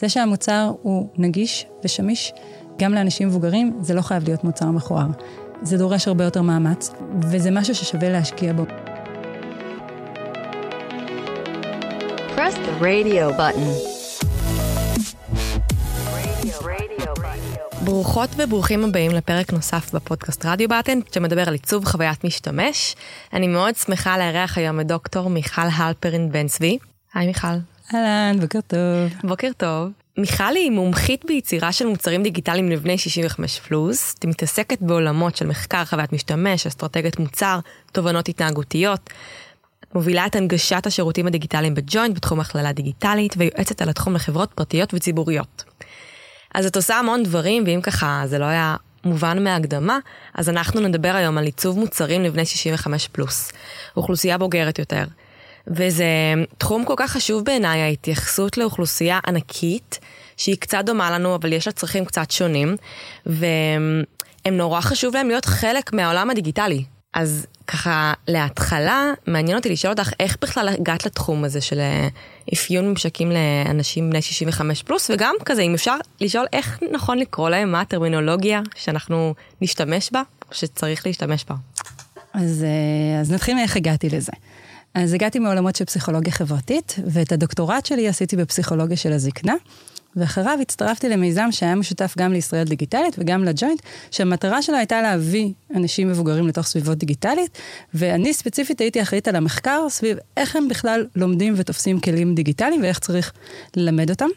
זה שהמוצר הוא נגיש ושמיש גם לאנשים מבוגרים, זה לא חייב להיות מוצר מכוער. זה דורש הרבה יותר מאמץ, וזה משהו ששווה להשקיע בו. Press the radio button. ברוכות וברוכים הבאים לפרק נוסף בפודקאסט רדיו באטן, שמדבר על עיצוב חוויית משתמש. אני מאוד שמחה לארח היום את דוקטור מיכל הלפרין בן צבי. היי מיכל. אהלן, בוקר טוב. בוקר טוב. מיכל היא מומחית ביצירה של מוצרים דיגיטליים לבני 65 פלוס. היא מתעסקת בעולמות של מחקר חוויית משתמש, אסטרטגיית מוצר, תובנות התנהגותיות. מובילה את הנגשת השירותים הדיגיטליים בג'וינט בתחום הכללה דיגיטלית ויועצת על התחום לחברות פרטיות וציבוריות. אז את עושה המון דברים, ואם ככה זה לא היה מובן מהקדמה, אז אנחנו נדבר היום על עיצוב מוצרים לבני 65 פלוס, אוכלוסייה בוגרת יותר. וזה תחום כל כך חשוב בעיניי, ההתייחסות לאוכלוסייה ענקית, שהיא קצת דומה לנו, אבל יש לה צרכים קצת שונים, והם נורא חשוב להם להיות חלק מהעולם הדיגיטלי. אז ככה, להתחלה, מעניין אותי לשאול אותך, איך בכלל הגעת לתחום הזה של אה, אפיון ממשקים לאנשים בני 65 פלוס, וגם כזה, אם אפשר לשאול איך נכון לקרוא להם, מה הטרמינולוגיה שאנחנו נשתמש בה, שצריך להשתמש בה. אז, אה, אז נתחיל מאיך הגעתי לזה. אז הגעתי מעולמות של פסיכולוגיה חברתית, ואת הדוקטורט שלי עשיתי בפסיכולוגיה של הזקנה. ואחריו הצטרפתי למיזם שהיה משותף גם לישראל דיגיטלית וגם לג'וינט, שהמטרה שלו הייתה להביא אנשים מבוגרים לתוך סביבות דיגיטלית, ואני ספציפית הייתי אחראית על המחקר סביב איך הם בכלל לומדים ותופסים כלים דיגיטליים ואיך צריך ללמד אותם.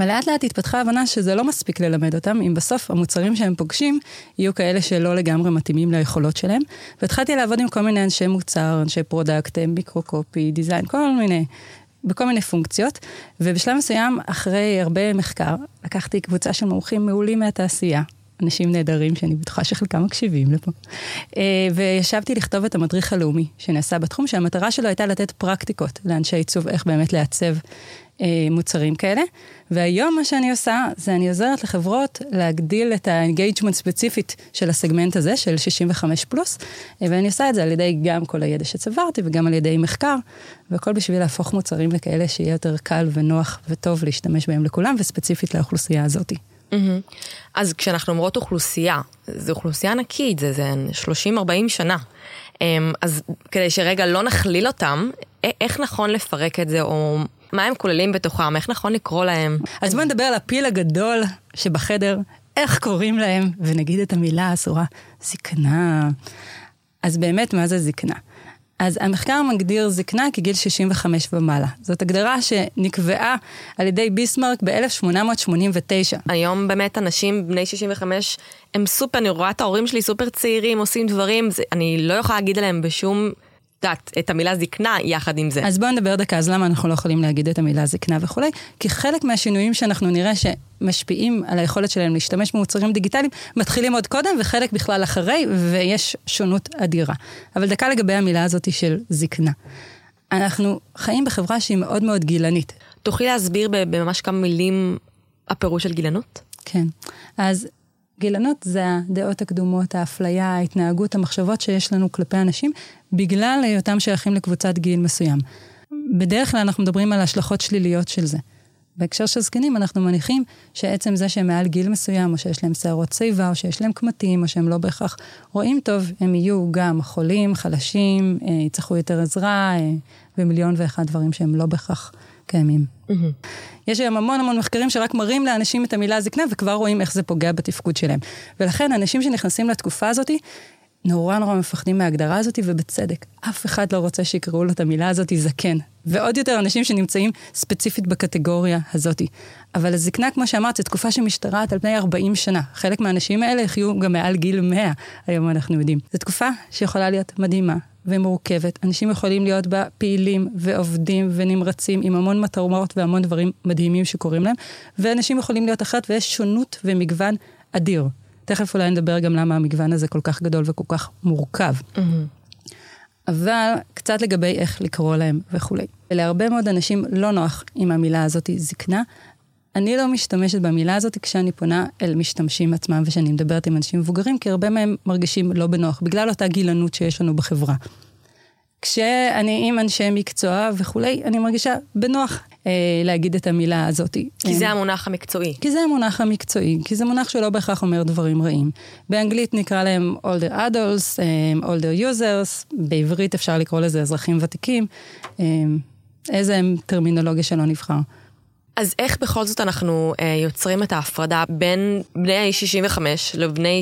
ולאט לאט התפתחה הבנה שזה לא מספיק ללמד אותם, אם בסוף המוצרים שהם פוגשים יהיו כאלה שלא לגמרי מתאימים ליכולות שלהם. והתחלתי לעבוד עם כל מיני אנשי מוצר, אנשי product, micro-copy, design, כל מיני בכל מיני פונקציות, ובשלב מסוים, אחרי הרבה מחקר, לקחתי קבוצה של מומחים מעולים מהתעשייה, אנשים נהדרים שאני בטוחה שחלקם מקשיבים לפה. אה, וישבתי לכתוב את המדריך הלאומי שנעשה בתחום, שהמטרה שלו הייתה לתת פרקטיקות לאנשי עיצוב, איך באמת לעצב מוצרים כאלה. והיום מה שאני עושה, זה אני עוזרת לחברות להגדיל את ה engagement ספציפית של הסגמנט הזה, של 65 פלוס, אה, ואני עושה את זה על ידי גם כל הידע שצברתי וגם על ידי מחקר, והכל בשביל להפוך מוצרים לכאלה שיהיה יותר קל ונוח וטוב להשתמש בהם לכולם, וספציפית לאוכלוסייה הזאת. Mm-hmm. אז כשאנחנו אומרות אוכלוסייה, זו אוכלוסייה ענקית, זה, זה 30-40 שנה. אמ, אז כדי שרגע לא נכליל אותם, איך נכון לפרק את זה, או מה הם כוללים בתוכם, איך נכון לקרוא להם? אז בוא נדבר על הפיל הגדול שבחדר, איך קוראים להם, ונגיד את המילה האסורה, זקנה. אז באמת, מה זה זקנה? אז המחקר מגדיר זקנה כגיל 65 ומעלה. זאת הגדרה שנקבעה על ידי ביסמרק ב-1889. היום באמת אנשים בני 65 הם סופר, אני רואה את ההורים שלי סופר צעירים, עושים דברים, זה, אני לא יכולה להגיד עליהם בשום יודעת, את המילה זקנה יחד עם זה. אז בואו נדבר דקה, אז למה אנחנו לא יכולים להגיד את המילה זקנה וכולי? כי חלק מהשינויים שאנחנו נראה שמשפיעים על היכולת שלהם להשתמש במוצרים דיגיטליים, מתחילים עוד קודם וחלק בכלל אחרי, ויש שונות אדירה. אבל דקה לגבי המילה הזאת של זקנה. אנחנו חיים בחברה שהיא מאוד מאוד גילנית. תוכלי להסביר בממש כמה מילים הפירוש של גילנות? כן. אז גילנות זה הדעות הקדומות, האפליה, ההתנהגות, המחשבות שיש לנו כלפי אנשים, בגלל היותם שייכים לקבוצת גיל מסוים. בדרך כלל אנחנו מדברים על השלכות שליליות של זה. בהקשר של זקנים, אנחנו מניחים שעצם זה שהם מעל גיל מסוים, או שיש להם שערות שיבה, או שיש להם קמטים, או שהם לא בהכרח רואים טוב, הם יהיו גם חולים, חלשים, אה, יצטרכו יותר עזרה, אה, ומיליון ואחד דברים שהם לא בהכרח קיימים. Mm-hmm. יש היום המון המון מחקרים שרק מראים לאנשים את המילה זקנה, וכבר רואים איך זה פוגע בתפקוד שלהם. ולכן אנשים שנכנסים לתקופה הזאת, נורא נורא מפחדים מההגדרה הזאת, ובצדק. אף אחד לא רוצה שיקראו לו את המילה הזאת זקן. ועוד יותר אנשים שנמצאים ספציפית בקטגוריה הזאת. אבל הזקנה, כמו שאמרת, זו תקופה שמשתרעת על פני 40 שנה. חלק מהאנשים האלה יחיו גם מעל גיל 100, היום אנחנו יודעים. זו תקופה שיכולה להיות מדהימה, ומורכבת. אנשים יכולים להיות בה פעילים ועובדים ונמרצים עם המון מטרות והמון דברים מדהימים שקורים להם, ואנשים יכולים להיות אחת ויש שונות ומגוון אדיר. תכף אולי נדבר גם למה המגוון הזה כל כך גדול וכל כך מורכב. Mm-hmm. אבל קצת לגבי איך לקרוא להם וכולי. להרבה מאוד אנשים לא נוח עם המילה הזאת זקנה. אני לא משתמשת במילה הזאת כשאני פונה אל משתמשים עצמם וכשאני מדברת עם אנשים מבוגרים, כי הרבה מהם מרגישים לא בנוח, בגלל אותה גילנות שיש לנו בחברה. כשאני עם אנשי מקצוע וכולי, אני מרגישה בנוח אה, להגיד את המילה הזאת. כי זה המונח המקצועי. כי זה המונח המקצועי, כי זה מונח שלא בהכרח אומר דברים רעים. באנגלית נקרא להם older adults, um, older users, בעברית אפשר לקרוא לזה אזרחים ותיקים. Um, איזה טרמינולוגיה שלא נבחר. אז איך בכל זאת אנחנו אה, יוצרים את ההפרדה בין בני 65 לבני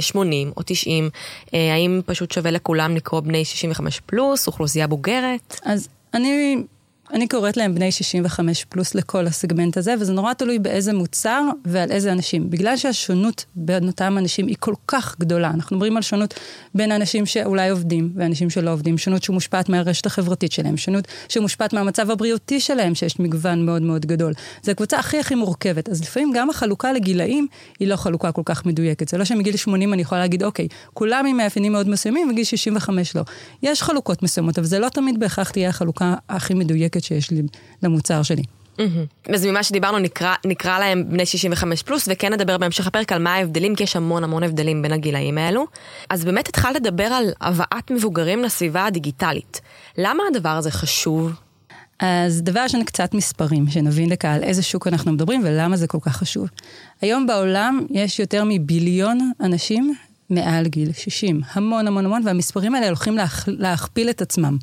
80 אה, או 90? אה, האם פשוט שווה לכולם לקרוא בני 65 פלוס, אוכלוסייה בוגרת? אז אני אני קוראת להם בני 65 פלוס לכל הסגמנט הזה, וזה נורא תלוי באיזה מוצר ועל איזה אנשים. בגלל שהשונות בין אותם אנשים היא כל כך גדולה, אנחנו מדברים על שונות בין אנשים שאולי עובדים ואנשים שלא עובדים, שונות שמושפעת מהרשת החברתית שלהם, שונות שמושפעת מהמצב הבריאותי שלהם, שיש מגוון מאוד מאוד גדול. זו הקבוצה הכי הכי מורכבת. אז לפעמים גם החלוקה לגילאים היא לא חלוקה כל כך מדויקת. זה לא שמגיל 80 אני יכולה להגיד, אוקיי, כולם עם מאפיינים מאוד מסוימים, וגיל 65 לא. יש חלוקות מסוימות, אבל זה לא תמיד בהכרח תהיה החלוקה הכי מדויקת. מדויקת שיש לי למוצר שלי. Mm-hmm. אז ממה שדיברנו נקרא, נקרא להם בני 65 פלוס, וכן נדבר בהמשך הפרק על מה ההבדלים, כי יש המון המון הבדלים בין הגילאים האלו. אז באמת התחלת לדבר על הבאת מבוגרים לסביבה הדיגיטלית. למה הדבר הזה חשוב? אז דבר ראשון, קצת מספרים, שנבין דקה על איזה שוק אנחנו מדברים ולמה זה כל כך חשוב. היום בעולם יש יותר מביליון אנשים מעל גיל 60. המון המון המון, והמספרים האלה הולכים להכ... להכפיל את עצמם.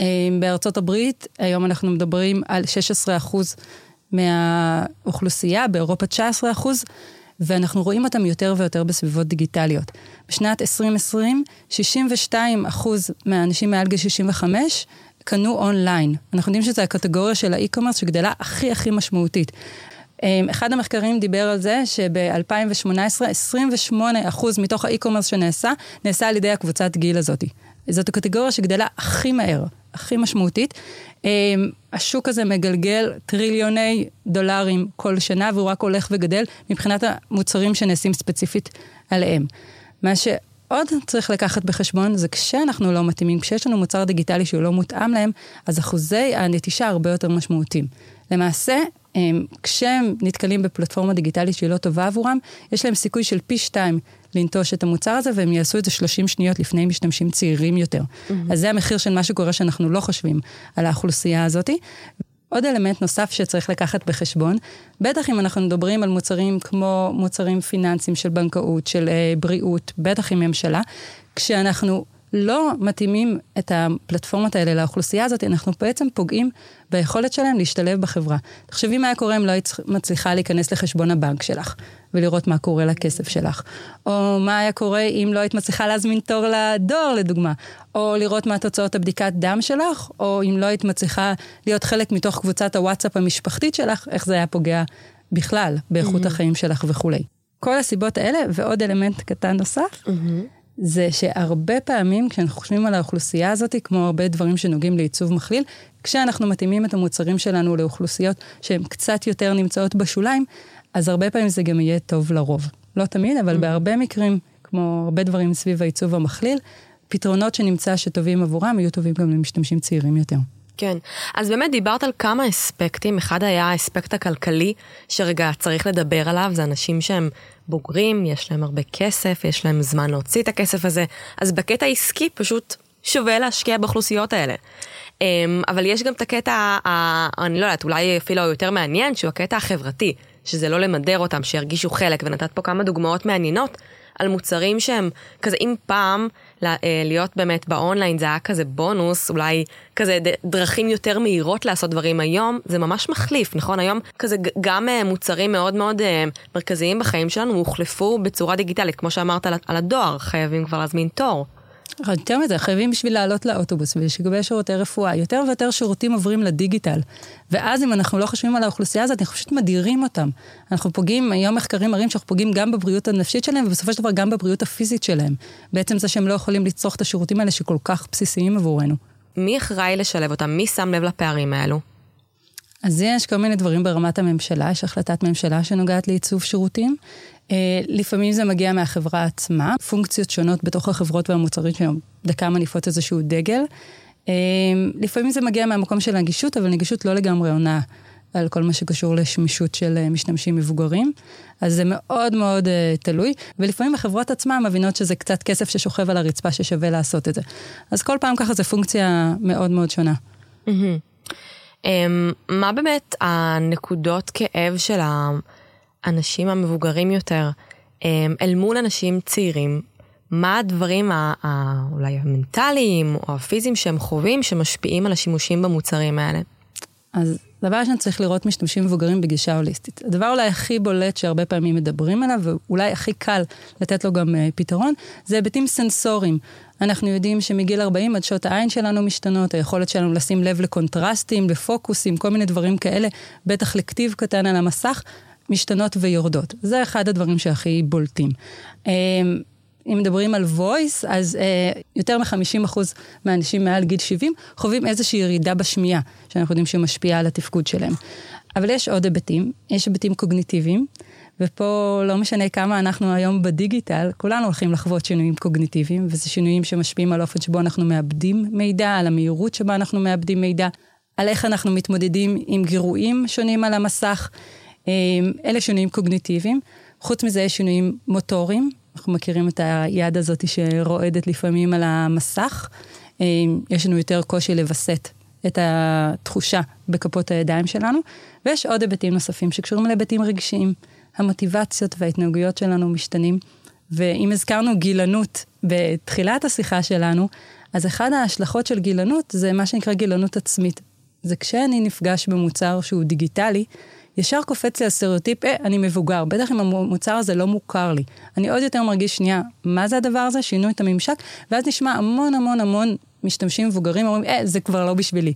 אה, בארצות הברית, היום אנחנו מדברים על 16 אחוז מהאוכלוסייה, באירופה 19 אחוז, ואנחנו רואים אותם יותר ויותר בסביבות דיגיטליות. בשנת 2020, 62 אחוז מהאנשים מעל גיל 65 קנו אונליין. אנחנו יודעים שזו הקטגוריה של האי-קומרס שגדלה הכי הכי משמעותית. אה, אחד המחקרים דיבר על זה שב-2018, 28 אחוז מתוך האי-קומרס שנעשה, נעשה על ידי הקבוצת גיל הזאת. זאת הקטגוריה שגדלה הכי מהר, הכי משמעותית. אמ, השוק הזה מגלגל טריליוני דולרים כל שנה, והוא רק הולך וגדל מבחינת המוצרים שנעשים ספציפית עליהם. מה שעוד צריך לקחת בחשבון זה כשאנחנו לא מתאימים, כשיש לנו מוצר דיגיטלי שהוא לא מותאם להם, אז אחוזי הנטישה הרבה יותר משמעותיים. למעשה, אמ, כשהם נתקלים בפלטפורמה דיגיטלית שהיא לא טובה עבורם, יש להם סיכוי של פי שתיים לנטוש את המוצר הזה, והם יעשו את זה 30 שניות לפני משתמשים צעירים יותר. Mm-hmm. אז זה המחיר של מה שקורה שאנחנו לא חושבים על האוכלוסייה הזאת. עוד אלמנט נוסף שצריך לקחת בחשבון, בטח אם אנחנו מדברים על מוצרים כמו מוצרים פיננסיים של בנקאות, של uh, בריאות, בטח עם ממשלה, כשאנחנו לא מתאימים את הפלטפורמות האלה לאוכלוסייה הזאת, אנחנו בעצם פוגעים ביכולת שלהם להשתלב בחברה. תחשבי מה היה קורה אם לא היית מצליחה להיכנס לחשבון הבנק שלך ולראות מה קורה לכסף שלך. או מה היה קורה אם לא היית מצליחה להזמין תור לדואר, לדוגמה. או לראות מה תוצאות הבדיקת דם שלך, או אם לא היית מצליחה להיות חלק מתוך קבוצת הוואטסאפ המשפחתית שלך, איך זה היה פוגע בכלל באיכות mm-hmm. החיים שלך וכולי. כל הסיבות האלה, ועוד אלמנט קטן נוסף, mm-hmm. זה שהרבה פעמים כשאנחנו חושבים על האוכלוסייה הזאת, כמו הרבה דברים שנוגעים לעיצוב מכליל, כשאנחנו מתאימים את המוצרים שלנו לאוכלוסיות שהן קצת יותר נמצאות בשוליים, אז הרבה פעמים זה גם יהיה טוב לרוב. לא תמיד, אבל mm. בהרבה מקרים, כמו הרבה דברים סביב העיצוב המכליל, פתרונות שנמצא שטובים עבורם יהיו טובים גם למשתמשים צעירים יותר. כן, אז באמת דיברת על כמה אספקטים, אחד היה האספקט הכלכלי, שרגע צריך לדבר עליו, זה אנשים שהם בוגרים, יש להם הרבה כסף, יש להם זמן להוציא את הכסף הזה, אז בקטע העסקי פשוט שווה להשקיע באוכלוסיות האלה. אמ, אבל יש גם את הקטע, אני לא יודעת, אולי אפילו יותר מעניין, שהוא הקטע החברתי, שזה לא למדר אותם, שירגישו חלק, ונתת פה כמה דוגמאות מעניינות על מוצרים שהם כזה, אם פעם להיות באמת באונליין זה היה כזה בונוס, אולי כזה דרכים יותר מהירות לעשות דברים היום, זה ממש מחליף, נכון? היום כזה גם אה, מוצרים מאוד מאוד אה, מרכזיים בחיים שלנו הוחלפו בצורה דיגיטלית, כמו שאמרת על הדואר, חייבים כבר להזמין תור. יותר מזה, חייבים בשביל לעלות לאוטובוס ולשגבי שירותי רפואה. יותר ויותר שירותים עוברים לדיגיטל. ואז אם אנחנו לא חושבים על האוכלוסייה הזאת, אנחנו פשוט מדירים אותם. אנחנו פוגעים, היום מחקרים מראים שאנחנו פוגעים גם בבריאות הנפשית שלהם, ובסופו של דבר גם בבריאות הפיזית שלהם. בעצם זה שהם לא יכולים לצרוך את השירותים האלה שכל כך בסיסיים עבורנו. מי אחראי לשלב אותם? מי שם לב לפערים האלו? אז יש כל מיני דברים ברמת הממשלה, יש החלטת ממשלה שנוגעת לעיצוב שירותים. Uh, לפעמים זה מגיע מהחברה עצמה, פונקציות שונות בתוך החברות והמוצרים שלנו, דקה מניפות איזשהו דגל. Uh, לפעמים זה מגיע מהמקום של נגישות, אבל נגישות לא לגמרי עונה על כל מה שקשור לשמישות של אה, משתמשים מבוגרים. אז זה מאוד מאוד uh, תלוי, ולפעמים החברות עצמן מבינות שזה קצת כסף ששוכב על הרצפה ששווה לעשות את זה. אז כל פעם ככה זו פונקציה מאוד מאוד שונה. Um, מה באמת הנקודות כאב של האנשים המבוגרים יותר um, אל מול אנשים צעירים? מה הדברים אולי המנטליים או הפיזיים שהם חווים שמשפיעים על השימושים במוצרים האלה? אז דבר ראשון צריך לראות משתמשים מבוגרים בגישה הוליסטית. הדבר אולי הכי בולט שהרבה פעמים מדברים עליו, ואולי הכי קל לתת לו גם uh, פתרון, זה היבטים סנסוריים. אנחנו יודעים שמגיל 40 עד שעות העין שלנו משתנות, היכולת שלנו לשים לב לקונטרסטים, לפוקוסים, כל מיני דברים כאלה, בטח לכתיב קטן על המסך, משתנות ויורדות. זה אחד הדברים שהכי בולטים. Uh, אם מדברים על voice, אז אה, יותר מ-50% מהאנשים מעל גיל 70 חווים איזושהי ירידה בשמיעה, שאנחנו יודעים שמשפיעה על התפקוד שלהם. אבל יש עוד היבטים, יש היבטים קוגניטיביים, ופה לא משנה כמה אנחנו היום בדיגיטל, כולנו הולכים לחוות שינויים קוגניטיביים, וזה שינויים שמשפיעים על האופן שבו אנחנו מאבדים מידע, על המהירות שבה אנחנו מאבדים מידע, על איך אנחנו מתמודדים עם גירויים שונים על המסך. אה, אלה שינויים קוגניטיביים. חוץ מזה יש שינויים מוטוריים, אנחנו מכירים את היד הזאת שרועדת לפעמים על המסך. אה, יש לנו יותר קושי לווסת את התחושה בכפות הידיים שלנו, ויש עוד היבטים נוספים שקשורים להיבטים רגשיים. המוטיבציות וההתנהגויות שלנו משתנים, ואם הזכרנו גילנות בתחילת השיחה שלנו, אז אחד ההשלכות של גילנות זה מה שנקרא גילנות עצמית. זה כשאני נפגש במוצר שהוא דיגיטלי, ישר קופץ לי הסטריאוטיפ, אה, אני מבוגר, בטח אם המוצר הזה לא מוכר לי. אני עוד יותר מרגיש, שנייה, מה זה הדבר הזה? שינו את הממשק, ואז נשמע המון המון המון משתמשים מבוגרים אומרים, אה, זה כבר לא בשבילי.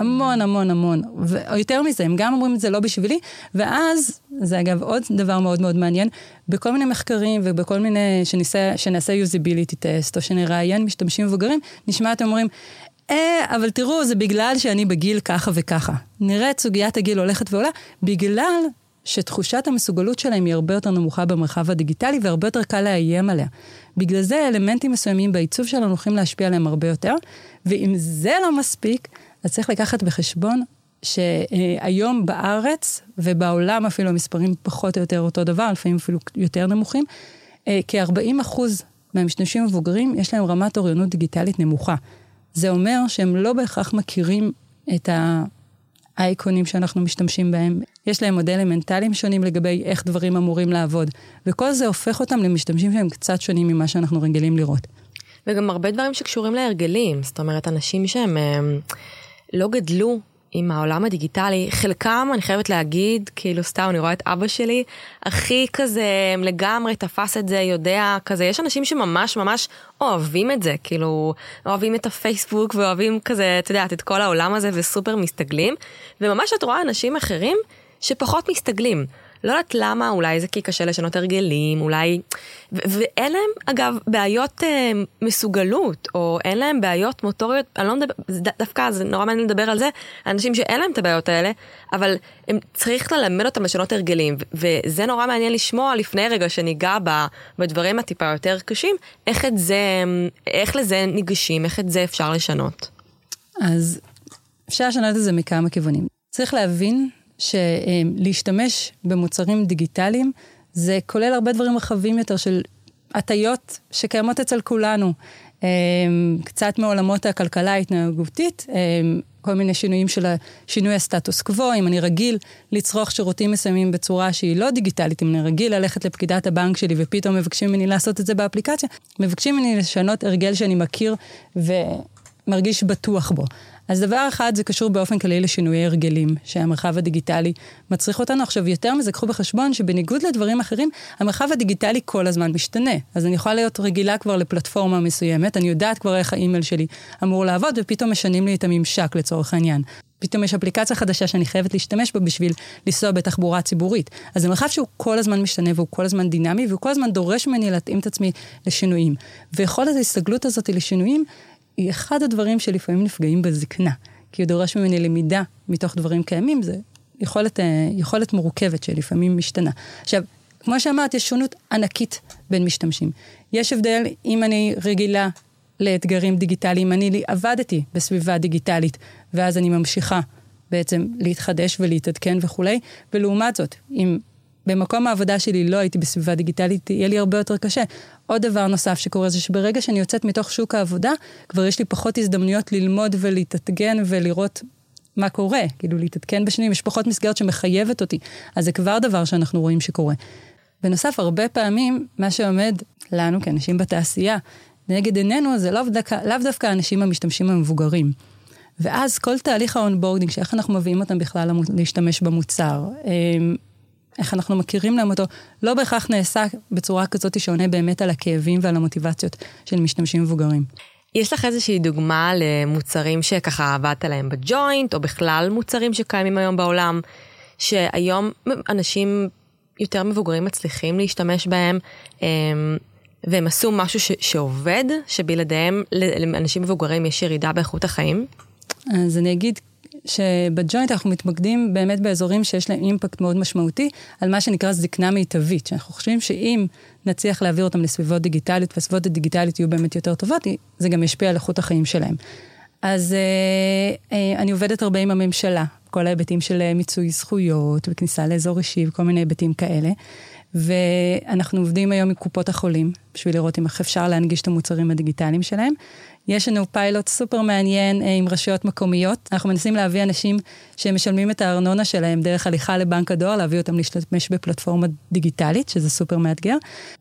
המון המון המון, ויותר מזה, הם גם אומרים את זה לא בשבילי, ואז, זה אגב עוד דבר מאוד מאוד מעניין, בכל מיני מחקרים ובכל מיני, שניסה, שנעשה usability test, או שנראיין משתמשים מבוגרים, נשמע אותם אומרים, אה, אבל תראו, זה בגלל שאני בגיל ככה וככה. נראה את סוגיית הגיל הולכת ועולה, בגלל שתחושת המסוגלות שלהם היא הרבה יותר נמוכה במרחב הדיגיטלי והרבה יותר קל לאיים עליה. בגלל זה אלמנטים מסוימים בעיצוב שלנו הולכים להשפיע עליהם הרבה יותר, ואם זה לא מספיק, אז צריך לקחת בחשבון שהיום בארץ ובעולם אפילו המספרים פחות או יותר אותו דבר, לפעמים אפילו יותר נמוכים, אה, כ-40 אחוז מהמשתמשים המבוגרים יש להם רמת אוריינות דיגיטלית נמוכה. זה אומר שהם לא בהכרח מכירים את האייקונים שאנחנו משתמשים בהם. יש להם מודלים מנטליים שונים לגבי איך דברים אמורים לעבוד, וכל זה הופך אותם למשתמשים שהם קצת שונים ממה שאנחנו רגילים לראות. וגם הרבה דברים שקשורים להרגלים, זאת אומרת, אנשים שהם הם, לא גדלו עם העולם הדיגיטלי, חלקם, אני חייבת להגיד, כאילו סתם, אני רואה את אבא שלי, הכי כזה לגמרי תפס את זה, יודע, כזה, יש אנשים שממש ממש אוהבים את זה, כאילו, אוהבים את הפייסבוק ואוהבים כזה, את יודעת, את כל העולם הזה וסופר מסתגלים, וממש את רואה אנשים אחרים שפחות מסתגלים. לא יודעת למה, אולי זה כי קשה לשנות הרגלים, אולי... ואין להם, אגב, בעיות אה, מסוגלות, או אין להם בעיות מוטוריות, אני לא מדבר, דווקא זה נורא מעניין לדבר על זה, אנשים שאין להם את הבעיות האלה, אבל הם צריך ללמד אותם לשנות הרגלים, וזה נורא מעניין לשמוע לפני רגע שניגע בדברים הטיפה יותר קשים, איך את זה, איך לזה ניגשים, איך את זה אפשר לשנות. אז אפשר לשנות את זה מכמה כיוונים. צריך להבין שלהשתמש במוצרים דיגיטליים, זה כולל הרבה דברים רחבים יותר של הטיות שקיימות אצל כולנו. אמ, קצת מעולמות הכלכלה ההתנהגותית, אמ, כל מיני שינויים של שינוי הסטטוס קוו, אם אני רגיל לצרוך שירותים מסוימים בצורה שהיא לא דיגיטלית, אם אני רגיל ללכת לפקידת הבנק שלי ופתאום מבקשים ממני לעשות את זה באפליקציה, מבקשים ממני לשנות הרגל שאני מכיר ומרגיש בטוח בו. אז דבר אחד, זה קשור באופן כללי לשינויי הרגלים, שהמרחב הדיגיטלי מצריך אותנו. עכשיו, יותר מזה, קחו בחשבון שבניגוד לדברים אחרים, המרחב הדיגיטלי כל הזמן משתנה. אז אני יכולה להיות רגילה כבר לפלטפורמה מסוימת, אני יודעת כבר איך האימייל שלי אמור לעבוד, ופתאום משנים לי את הממשק לצורך העניין. פתאום יש אפליקציה חדשה שאני חייבת להשתמש בה בשביל לנסוע בתחבורה ציבורית. אז זה מרחב שהוא כל הזמן משתנה והוא כל הזמן דינמי והוא כל הזמן דורש ממני להתאים את עצמי לשינויים. ויכולת ההסתגלות הזאת לשינויים היא אחד הדברים שלפעמים נפגעים בזקנה, כי הוא דורש ממני למידה מתוך דברים קיימים, זה יכולת, אה, יכולת מורכבת שלפעמים משתנה. עכשיו, כמו שאמרת, יש שונות ענקית בין משתמשים. יש הבדל אם אני רגילה לאתגרים דיגיטליים, אני עבדתי בסביבה דיגיטלית, ואז אני ממשיכה בעצם להתחדש ולהתעדכן וכולי, ולעומת זאת, אם במקום העבודה שלי לא הייתי בסביבה דיגיטלית, יהיה לי הרבה יותר קשה. עוד דבר נוסף שקורה זה שברגע שאני יוצאת מתוך שוק העבודה, כבר יש לי פחות הזדמנויות ללמוד ולהתעדכן ולראות מה קורה, כאילו להתעדכן בשנים, יש פחות מסגרת שמחייבת אותי, אז זה כבר דבר שאנחנו רואים שקורה. בנוסף, הרבה פעמים, מה שעומד לנו כאנשים בתעשייה, נגד עינינו, זה לאו דווקא, לאו דווקא האנשים המשתמשים המבוגרים. ואז כל תהליך ה onboarding, שאיך אנחנו מביאים אותם בכלל להשתמש במוצר, אמ, איך אנחנו מכירים להם אותו, לא בהכרח נעשה בצורה כזאת שעונה באמת על הכאבים ועל המוטיבציות של משתמשים מבוגרים. יש לך איזושהי דוגמה למוצרים שככה עבדת עליהם בג'וינט, או בכלל מוצרים שקיימים היום בעולם, שהיום אנשים יותר מבוגרים מצליחים להשתמש בהם, אמ, והם עשו משהו ש- שעובד, שבלעדיהם לאנשים מבוגרים יש ירידה באיכות החיים? אז אני אגיד שבג'וינט אנחנו מתמקדים באמת באזורים שיש להם אימפקט מאוד משמעותי על מה שנקרא זקנה מיטבית, שאנחנו חושבים שאם נצליח להעביר אותם לסביבות דיגיטליות, והסביבות הדיגיטליות יהיו באמת יותר טובות, זה גם ישפיע על איכות החיים שלהם. אז אה, אה, אני עובדת הרבה עם הממשלה, כל ההיבטים של אה, מיצוי זכויות וכניסה לאזור אישי וכל מיני היבטים כאלה. ואנחנו עובדים היום עם קופות החולים, בשביל לראות אם אפשר להנגיש את המוצרים הדיגיטליים שלהם. יש לנו פיילוט סופר מעניין אה, עם רשויות מקומיות. אנחנו מנסים להביא אנשים שמשלמים את הארנונה שלהם דרך הליכה לבנק הדואר, להביא אותם להשתמש בפלטפורמה דיגיטלית, שזה סופר מאתגר.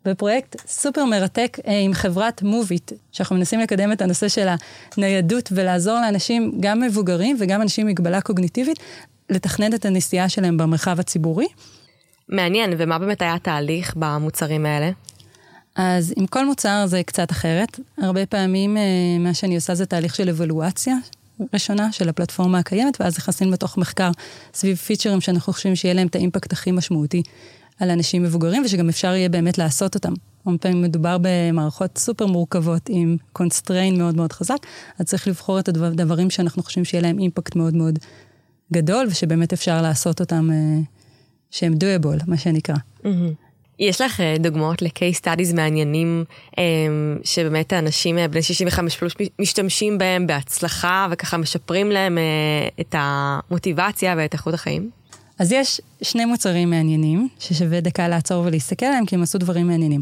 ופרויקט סופר מרתק אה, עם חברת מוביט, שאנחנו מנסים לקדם את הנושא של הניידות ולעזור לאנשים, גם מבוגרים וגם אנשים עם מגבלה קוגניטיבית, לתכנן את הנסיעה שלהם במרחב הציבורי. מעניין, ומה באמת היה התהליך במוצרים האלה? אז עם כל מוצר זה קצת אחרת. הרבה פעמים אה, מה שאני עושה זה תהליך של אבלואציה ראשונה של הפלטפורמה הקיימת, ואז נכנסים לתוך מחקר סביב features שאנחנו חושבים שיהיה להם את האימפקט הכי משמעותי על אנשים מבוגרים, ושגם אפשר יהיה באמת לעשות אותם. הרבה פעמים מדובר במערכות סופר מורכבות עם constraint מאוד מאוד חזק, אז צריך לבחור את הדברים שאנחנו חושבים שיהיה להם אימפקט מאוד מאוד גדול, ושבאמת אפשר לעשות אותם, אה, שהם doable, מה שנקרא. Mm-hmm. יש לך אה, דוגמאות ל-case studies מעניינים אה, שבאמת האנשים אה, בני 65 פלוס משתמשים בהם בהצלחה וככה משפרים להם את המוטיבציה ואת איכות החיים? אז יש שני מוצרים מעניינים ששווה דקה לעצור ולהסתכל עליהם כי הם עשו דברים מעניינים.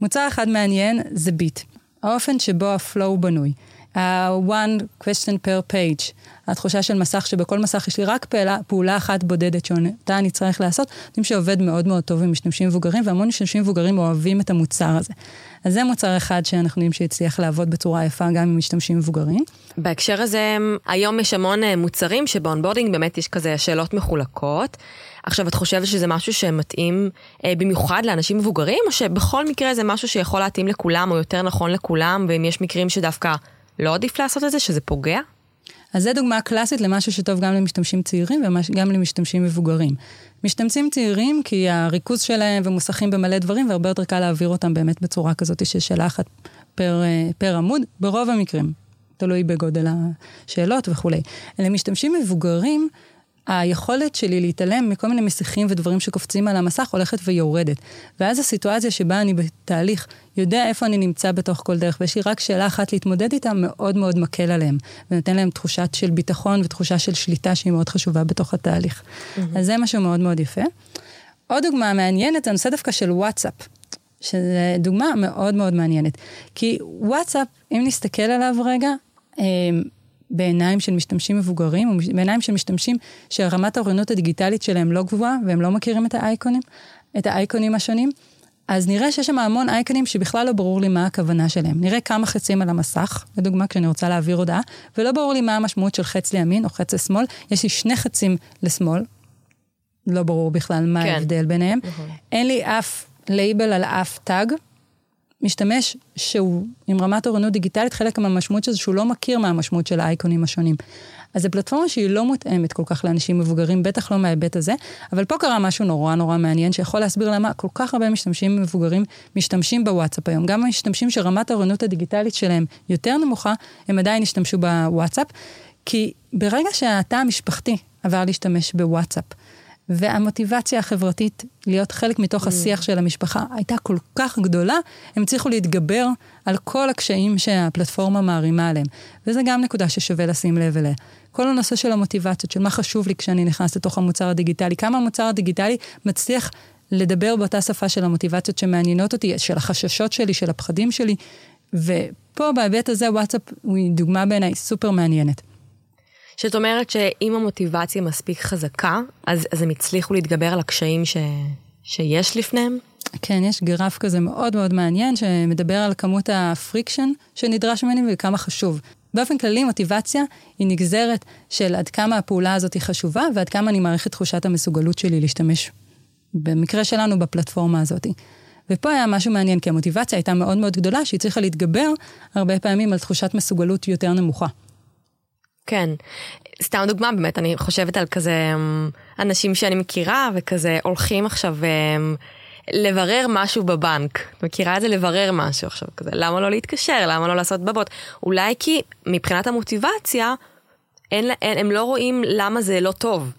מוצר אחד מעניין זה ביט, האופן שבו הפלואו בנוי. ה-one question per page, התחושה של מסך שבכל מסך יש לי רק פעולה, פעולה אחת בודדת שאותה אני צריך לעשות, יודעים שעובד מאוד מאוד טוב עם משתמשים מבוגרים, והמון משתמשים מבוגרים אוהבים את המוצר הזה. אז זה מוצר אחד שאנחנו יודעים שהצליח לעבוד בצורה יפה גם עם משתמשים מבוגרים. בהקשר הזה, היום יש המון אה, מוצרים שבאונבורדינג באמת יש כזה שאלות מחולקות. עכשיו, את חושבת שזה משהו שמתאים אה, במיוחד לאנשים מבוגרים, או שבכל מקרה זה משהו שיכול להתאים לכולם, או יותר נכון לכולם, ואם יש מקרים שדווקא לא עדיף לעשות את זה, שזה פוגע? אז זו דוגמה קלאסית למשהו שטוב גם למשתמשים צעירים וגם למשתמשים מבוגרים. משתמשים צעירים כי הריכוז שלהם ומוסכים במלא דברים, והרבה יותר קל להעביר אותם באמת בצורה כזאת של שאלה אחת פר, אה, פר עמוד, ברוב המקרים. תלוי בגודל השאלות וכולי. אלה משתמשים מבוגרים, היכולת שלי להתעלם מכל מיני מסיכים ודברים שקופצים על המסך הולכת ויורדת. ואז הסיטואציה שבה אני בתהליך יודע איפה אני נמצא בתוך כל דרך, ויש לי רק שאלה אחת להתמודד איתה, מאוד מאוד מקל עליהם. ונותן להם תחושה של ביטחון ותחושה של שליטה שהיא מאוד חשובה בתוך התהליך. Mm-hmm. אז זה משהו מאוד מאוד יפה. עוד דוגמה מעניינת זה הנושא דווקא של וואטסאפ. שזו דוגמה מאוד מאוד מעניינת. כי וואטסאפ, אם נסתכל עליו רגע, אמ, בעיניים של משתמשים מבוגרים, או בעיניים של משתמשים שרמת האוריינות הדיגיטלית שלהם לא גבוהה, והם לא מכירים את האייקונים, את האייקונים השונים, אז נראה שיש שם המון אייקונים שבכלל לא ברור לי מה הכוונה שלהם. נראה כמה חצים על המסך, לדוגמה כשאני רוצה להעביר הודעה, ולא ברור לי מה המשמעות של חץ לימין או חץ לשמאל. יש לי שני חצים לשמאל, לא ברור בכלל מה כן. ההבדל ביניהם. נכון. אין לי אף לייבל על אף tag, משתמש שהוא עם רמת אוריינות דיגיטלית, חלק מהמשמעות של זה שהוא לא מכיר מה המשמעות של האייקונים השונים. אז זו פלטפורמה שהיא לא מותאמת כל כך לאנשים מבוגרים, בטח לא מההיבט הזה, אבל פה קרה משהו נורא נורא מעניין, שיכול להסביר למה כל כך הרבה משתמשים מבוגרים משתמשים בוואטסאפ היום. גם המשתמשים שרמת האוריינות הדיגיטלית שלהם יותר נמוכה, הם עדיין השתמשו בוואטסאפ, כי ברגע שהתא המשפחתי עבר להשתמש בוואטסאפ, והמוטיבציה החברתית להיות חלק מתוך השיח של המשפחה הייתה כל כך גדולה, הם הצליחו להתגבר על כל הקשיים שהפלטפורמה מערימה עליהם. וזה גם נקודה ששווה לשים לב אליה. כל הנושא של המוטיבציות, של מה חשוב לי כשאני נכנס לתוך המוצר הדיגיטלי, כמה המוצר הדיגיטלי מצליח לדבר באותה שפה של המוטיבציות שמעניינות אותי, של החששות שלי, של הפחדים שלי. ופה בהיבט הזה וואטסאפ הוא דוגמה בעיניי סופר מעניינת. שאת אומרת שאם המוטיבציה מספיק חזקה, אז, אז הם הצליחו להתגבר על הקשיים ש, שיש לפניהם? כן, יש גרף כזה מאוד מאוד מעניין שמדבר על כמות ה friction שנדרש ממני וכמה חשוב. באופן כללי, מוטיבציה היא נגזרת של עד כמה הפעולה הזאת היא חשובה ועד כמה אני מעריך את תחושת המסוגלות שלי להשתמש, במקרה שלנו, בפלטפורמה הזאת. ופה היה משהו מעניין, כי המוטיבציה הייתה מאוד מאוד גדולה, שהיא צריכה להתגבר הרבה פעמים על תחושת מסוגלות יותר נמוכה. כן. סתם דוגמה, באמת, אני חושבת על כזה אמ, אנשים שאני מכירה, וכזה הולכים עכשיו אמ, לברר משהו בבנק. את מכירה את זה? לברר משהו עכשיו כזה. למה לא להתקשר? למה לא לעשות בבות? אולי כי מבחינת המוטיבציה, אין, אין, הם לא רואים למה זה לא טוב.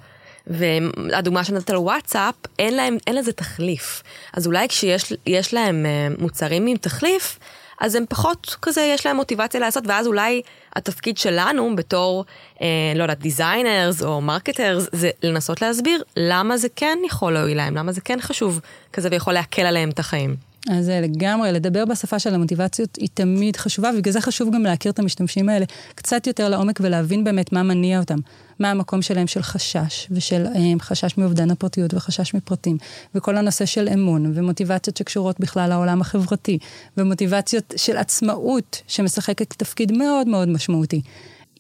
והדוגמה שנתת על וואטסאפ, אין, להם, אין לזה תחליף. אז אולי כשיש להם אה, מוצרים עם תחליף, אז הם פחות כזה, יש להם מוטיבציה לעשות, ואז אולי התפקיד שלנו בתור, אה, לא יודעת, designers או marketers, זה לנסות להסביר למה זה כן יכול להועיל להם, למה זה כן חשוב כזה ויכול להקל עליהם את החיים. אז לגמרי, לדבר בשפה של המוטיבציות היא תמיד חשובה, ובגלל זה חשוב גם להכיר את המשתמשים האלה קצת יותר לעומק ולהבין באמת מה מניע אותם. מה המקום שלהם של חשש, ושל um, חשש מאובדן הפרטיות וחשש מפרטים, וכל הנושא של אמון, ומוטיבציות שקשורות בכלל לעולם החברתי, ומוטיבציות של עצמאות, שמשחקת תפקיד מאוד מאוד משמעותי.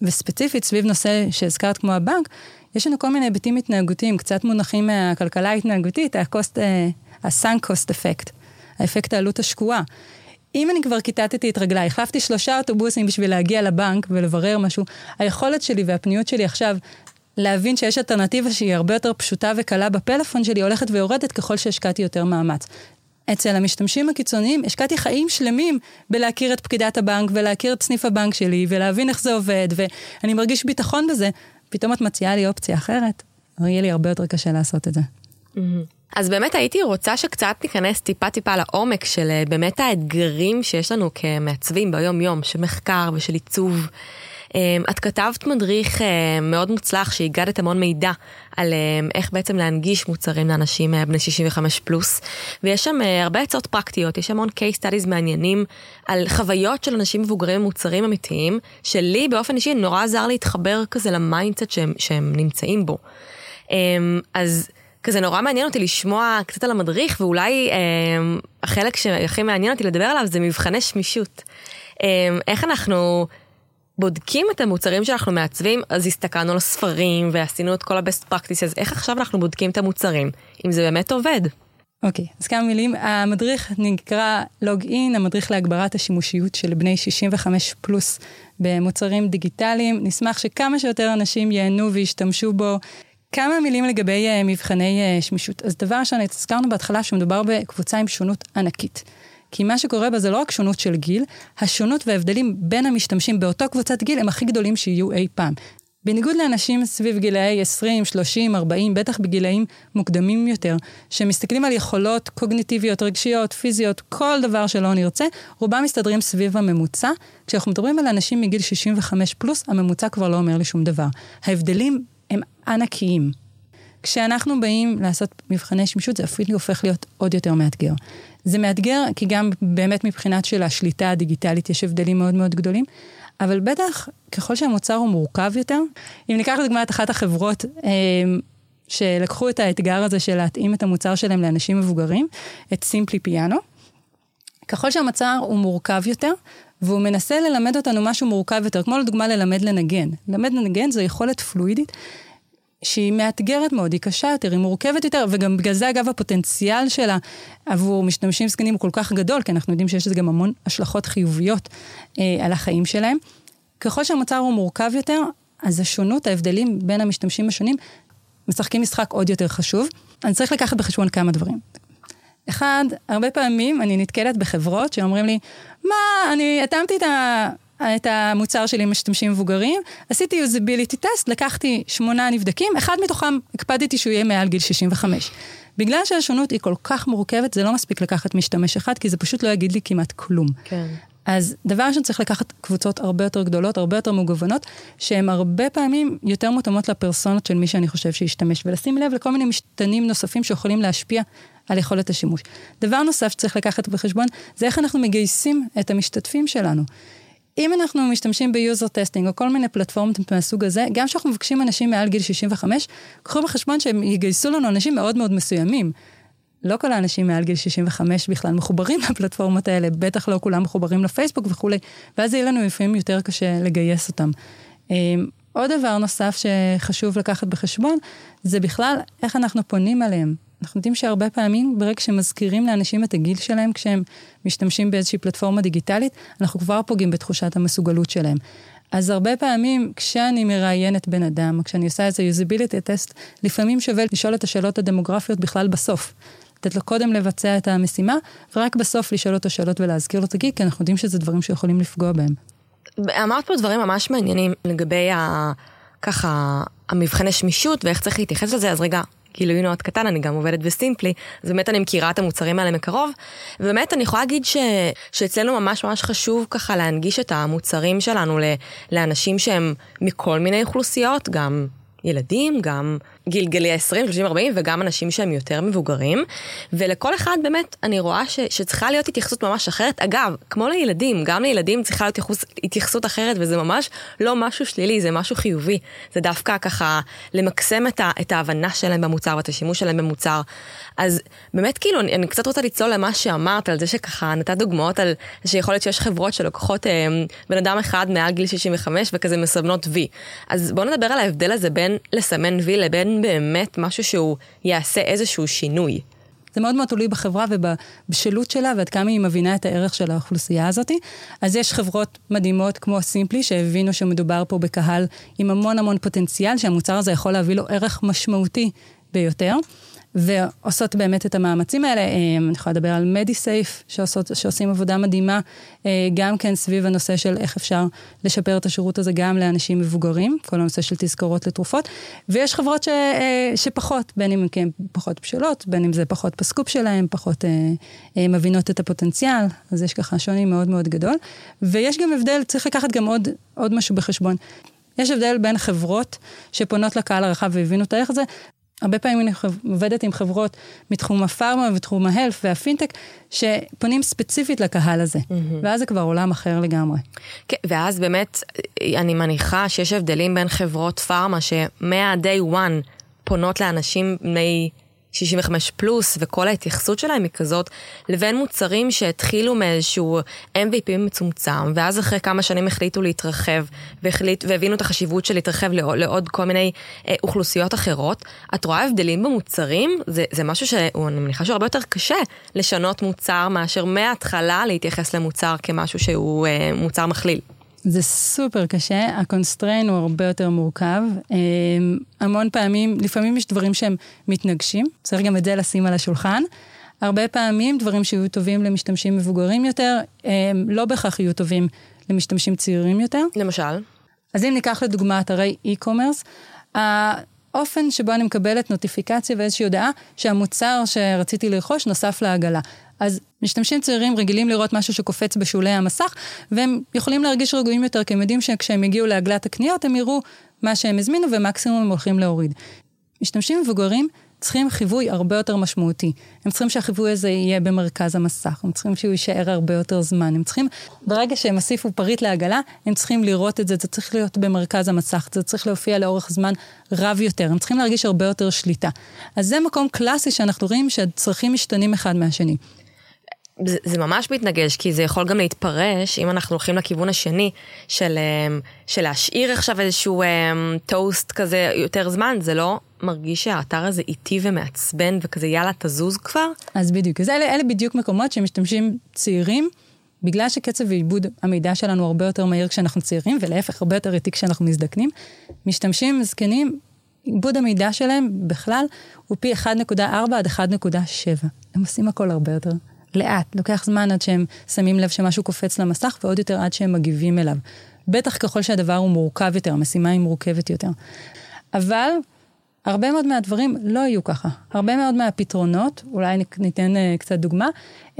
וספציפית, סביב נושא שהזכרת כמו הבנק, יש לנו כל מיני היבטים התנהגותיים, קצת מונחים מהכלכלה ההתנהגותית, ה-sunk cost effect, האפקט העלות השקועה. אם אני כבר כיתתתי את רגליי, החלפתי שלושה אוטובוסים בשביל להגיע לבנק ולברר משהו, היכולת שלי והפניות שלי עכשיו להבין שיש אלטרנטיבה שהיא הרבה יותר פשוטה וקלה בפלאפון שלי הולכת ויורדת ככל שהשקעתי יותר מאמץ. אצל המשתמשים הקיצוניים השקעתי חיים שלמים בלהכיר את פקידת הבנק ולהכיר את סניף הבנק שלי ולהבין איך זה עובד ואני מרגיש ביטחון בזה, פתאום את מציעה לי אופציה אחרת, יהיה לי הרבה יותר קשה לעשות את זה. Mm-hmm. אז באמת הייתי רוצה שקצת ניכנס טיפה טיפה לעומק של אה, באמת האתגרים שיש לנו כמעצבים ביום יום, של מחקר ושל עיצוב. אה, את כתבת מדריך אה, מאוד מוצלח שאגדת המון מידע על איך בעצם להנגיש מוצרים לאנשים בני 65 פלוס ויש שם הרבה עצות פרקטיות, יש המון case studies מעניינים על חוויות של אנשים מבוגרים ומוצרים אמיתיים שלי באופן אישי נורא עזר להתחבר כזה ל mindset שהם, שהם נמצאים בו. אז כזה נורא מעניין אותי לשמוע קצת על המדריך, ואולי אה, החלק שהכי מעניין אותי לדבר עליו זה מבחני שמישות. אה, איך אנחנו בודקים את המוצרים שאנחנו מעצבים, אז הסתכלנו על הספרים ועשינו את כל ה-best practices, איך עכשיו אנחנו בודקים את המוצרים, אם זה באמת עובד. אוקיי, okay, אז כמה מילים. המדריך נקרא לוג אין, המדריך להגברת השימושיות של בני 65 פלוס במוצרים דיגיטליים. נשמח שכמה שיותר אנשים ייהנו וישתמשו בו. כמה מילים לגבי uh, מבחני uh, שמישות. אז דבר ראשון, הזכרנו בהתחלה שמדובר בקבוצה עם שונות ענקית. כי מה שקורה בה זה לא רק שונות של גיל, השונות וההבדלים בין המשתמשים באותו קבוצת גיל הם הכי גדולים שיהיו אי פעם. בניגוד לאנשים סביב גילאי 20, 30, 40, בטח בגילאים מוקדמים יותר, שמסתכלים על יכולות קוגניטיביות, רגשיות, פיזיות, כל דבר שלא נרצה, רובם מסתדרים סביב הממוצע. כשאנחנו מדברים על אנשים מגיל 65 פלוס, הממוצע כבר לא אומר לי שום דבר. ההבדלים הם ענקיים. כשאנחנו באים לעשות מבחני שמישות, זה אפילו הופך להיות עוד יותר מאתגר. זה מאתגר כי גם באמת מבחינת של השליטה הדיגיטלית יש הבדלים מאוד מאוד גדולים, אבל בטח ככל שהמוצר הוא מורכב יותר, אם ניקח לדוגמה את אחת החברות אה, שלקחו את האתגר הזה של להתאים את המוצר שלהם לאנשים מבוגרים, את סימפלי פיאנו, ככל שהמוצר הוא מורכב יותר, והוא מנסה ללמד אותנו משהו מורכב יותר, כמו לדוגמה ללמד לנגן. ללמד לנגן זו יכולת פלואידית שהיא מאתגרת מאוד, היא קשה יותר, היא מורכבת יותר, וגם בגלל זה אגב הפוטנציאל שלה עבור משתמשים זקנים הוא כל כך גדול, כי אנחנו יודעים שיש לזה גם המון השלכות חיוביות אה, על החיים שלהם. ככל שהמוצר הוא מורכב יותר, אז השונות, ההבדלים בין המשתמשים השונים, משחקים משחק עוד יותר חשוב. אני צריך לקחת בחשבון כמה דברים. אחד, הרבה פעמים אני נתקלת בחברות שאומרים לי, מה, אני התאמתי את את המוצר שלי משתמשים מבוגרים, עשיתי usability test, לקחתי שמונה נבדקים, אחד מתוכם הקפדתי שהוא יהיה מעל גיל 65. בגלל שהשונות היא כל כך מורכבת, זה לא מספיק לקחת משתמש אחד, כי זה פשוט לא יגיד לי כמעט כלום. כן. אז דבר ראשון צריך לקחת קבוצות הרבה יותר גדולות, הרבה יותר מגוונות, שהן הרבה פעמים יותר מותאמות לפרסונות של מי שאני חושב שישתמש, ולשים לב לכל מיני משתנים נוספים שיכולים להשפיע על יכולת השימוש. דבר נוסף שצריך לקחת בחשבון, זה איך אנחנו מגייסים את המשתתפים שלנו. אם אנחנו משתמשים ב user testing או כל מיני פלטפורמות מהסוג הזה, גם כשאנחנו מבקשים אנשים מעל גיל 65, קחו בחשבון שהם יגייסו לנו אנשים מאוד מאוד מסוימים. לא כל האנשים מעל גיל 65 בכלל מחוברים לפלטפורמות האלה, בטח לא כולם מחוברים לפייסבוק וכולי, ואז יהיה לנו לפעמים יותר קשה לגייס אותם. אמ, עוד דבר נוסף שחשוב לקחת בחשבון, זה בכלל איך אנחנו פונים עליהם. אנחנו יודעים שהרבה פעמים, ברגע שמזכירים לאנשים את הגיל שלהם כשהם משתמשים באיזושהי פלטפורמה דיגיטלית, אנחנו כבר פוגעים בתחושת המסוגלות שלהם. אז הרבה פעמים, כשאני מראיינת בן אדם, כשאני עושה איזה usability טסט, לפעמים שווה לשאול את השאלות הדמוגרפיות בכלל בסוף. לתת לו קודם לבצע את המשימה, ורק בסוף לשאול אותו שאלות ולהזכיר לו את הגיל, כי אנחנו יודעים שזה דברים שיכולים לפגוע בהם. אמרת פה דברים ממש מעניינים לגבי ה... ככה, המבחני שמישות ואיך צריך להתייחס לזה, אז רגע, גילוי נאות קטן, אני גם עובדת בסימפלי, אז באמת אני מכירה את המוצרים האלה מקרוב, ובאמת אני יכולה להגיד ש, שאצלנו ממש ממש חשוב ככה להנגיש את המוצרים שלנו לאנשים שהם מכל מיני אוכלוסיות, גם ילדים, גם גלגלי ה-20, 30, 40, וגם אנשים שהם יותר מבוגרים. ולכל אחד באמת, אני רואה ש, שצריכה להיות התייחסות ממש אחרת. אגב, כמו לילדים, גם לילדים צריכה להיות התייחסות, התייחסות אחרת, וזה ממש לא משהו שלילי, זה משהו חיובי. זה דווקא ככה למקסם את, ה, את ההבנה שלהם במוצר ואת השימוש שלהם במוצר. אז באמת כאילו, אני, אני קצת רוצה לצלול למה שאמרת, על זה שככה נתת דוגמאות על שיכול להיות שיש חברות שלוקחות אה, בן אדם אחד מעל גיל 65 וכזה מסמנות וי. אז בואו נדבר על ההבדל הזה בין לסמן וי לבין באמת משהו שהוא יעשה איזשהו שינוי. זה מאוד מאוד תלוי בחברה ובבשלות שלה ועד כמה היא מבינה את הערך של האוכלוסייה הזאת. אז יש חברות מדהימות כמו סימפלי שהבינו שמדובר פה בקהל עם המון המון פוטנציאל, שהמוצר הזה יכול להביא לו ערך משמעותי ביותר. ועושות באמת את המאמצים האלה. אה, אני יכולה לדבר על מדיסייף, שעושים עבודה מדהימה, אה, גם כן סביב הנושא של איך אפשר לשפר את השירות הזה גם לאנשים מבוגרים, כל הנושא של תזכורות לתרופות. ויש חברות ש, אה, שפחות, בין אם הן פחות בשלות, בין אם זה פחות בסקופ שלהן, פחות מבינות את הפוטנציאל, אז יש ככה שוני מאוד מאוד גדול. ויש גם הבדל, צריך לקחת גם עוד, עוד משהו בחשבון. יש הבדל בין חברות שפונות לקהל הרחב והבינו את הערך הזה, הרבה פעמים אני עובדת עם חברות מתחום הפארמה ותחום ההלף והפינטק, שפונים ספציפית לקהל הזה, mm-hmm. ואז זה כבר עולם אחר לגמרי. כן, ואז באמת, אני מניחה שיש הבדלים בין חברות פארמה שמה-day one פונות לאנשים בני 65 פלוס וכל ההתייחסות שלהם היא כזאת, לבין מוצרים שהתחילו מאיזשהו MVP מצומצם, ואז אחרי כמה שנים החליטו להתרחב, והחליט, והבינו את החשיבות של להתרחב לעוד, לעוד כל מיני אה, אוכלוסיות אחרות. את רואה הבדלים במוצרים? זה, זה משהו שאני מניחה שהוא הרבה יותר קשה לשנות מוצר מאשר מההתחלה להתייחס למוצר כמשהו שהוא אה, מוצר מכליל. זה סופר קשה, ה constraint הוא הרבה יותר מורכב. אמ, המון פעמים, לפעמים יש דברים שהם מתנגשים, צריך גם את זה לשים על השולחן. הרבה פעמים דברים שיהיו טובים למשתמשים מבוגרים יותר, הם לא בהכרח יהיו טובים למשתמשים צעירים יותר. למשל? אז אם ניקח לדוגמה אתרי e-commerce, האופן שבו אני מקבלת נוטיפיקציה ואיזושהי הודעה שהמוצר שרציתי לרכוש נוסף לעגלה. אז משתמשים צעירים רגילים לראות משהו שקופץ בשולי המסך, והם יכולים להרגיש רגועים יותר, כי הם יודעים שכשהם יגיעו לעגלת הקניות, הם יראו מה שהם הזמינו ומקסימום הם הולכים להוריד. משתמשים מבוגרים צריכים חיווי הרבה יותר משמעותי. הם צריכים שהחיווי הזה יהיה במרכז המסך, הם צריכים שהוא יישאר הרבה יותר זמן. הם צריכים, ברגע שהם הוסיפו פריט לעגלה, הם צריכים לראות את זה, זה צריך להיות במרכז המסך, זה צריך להופיע לאורך זמן רב יותר, הם צריכים להרגיש הרבה יותר שליטה. אז זה מקום קלאסי שאנחנו רואים שהצרכים משתנים אחד מהשני. זה, ממש מתנגש, כי זה יכול גם להתפרש, אם אנחנו הולכים לכיוון השני, של, אמ, של להשאיר עכשיו איזשהו טוסט אמ, כזה יותר זמן, זה לא מרגיש שהאתר הזה איטי ומעצבן וכזה יאללה תזוז כבר? אז בדיוק, אז אלה, אלה בדיוק מקומות שמשתמשים צעירים, בגלל שקצב עיבוד המידע שלנו הרבה יותר מהיר כשאנחנו צעירים, ולהפך הרבה יותר איטי כשאנחנו מזדקנים, משתמשים זקנים, עיבוד המידע שלהם בכלל הוא פי 1.4 עד 1.7. הם עושים הכל הרבה יותר לאט, לוקח זמן עד שהם שמים לב שמשהו קופץ למסך, ועוד יותר עד שהם מגיבים אליו. בטח ככל שהדבר הוא מורכב יותר, המשימה היא מורכבת יותר. אבל הרבה מאוד מהדברים לא יהיו ככה. הרבה מאוד מהפתרונות, אולי ניתן uh, קצת דוגמה, uh,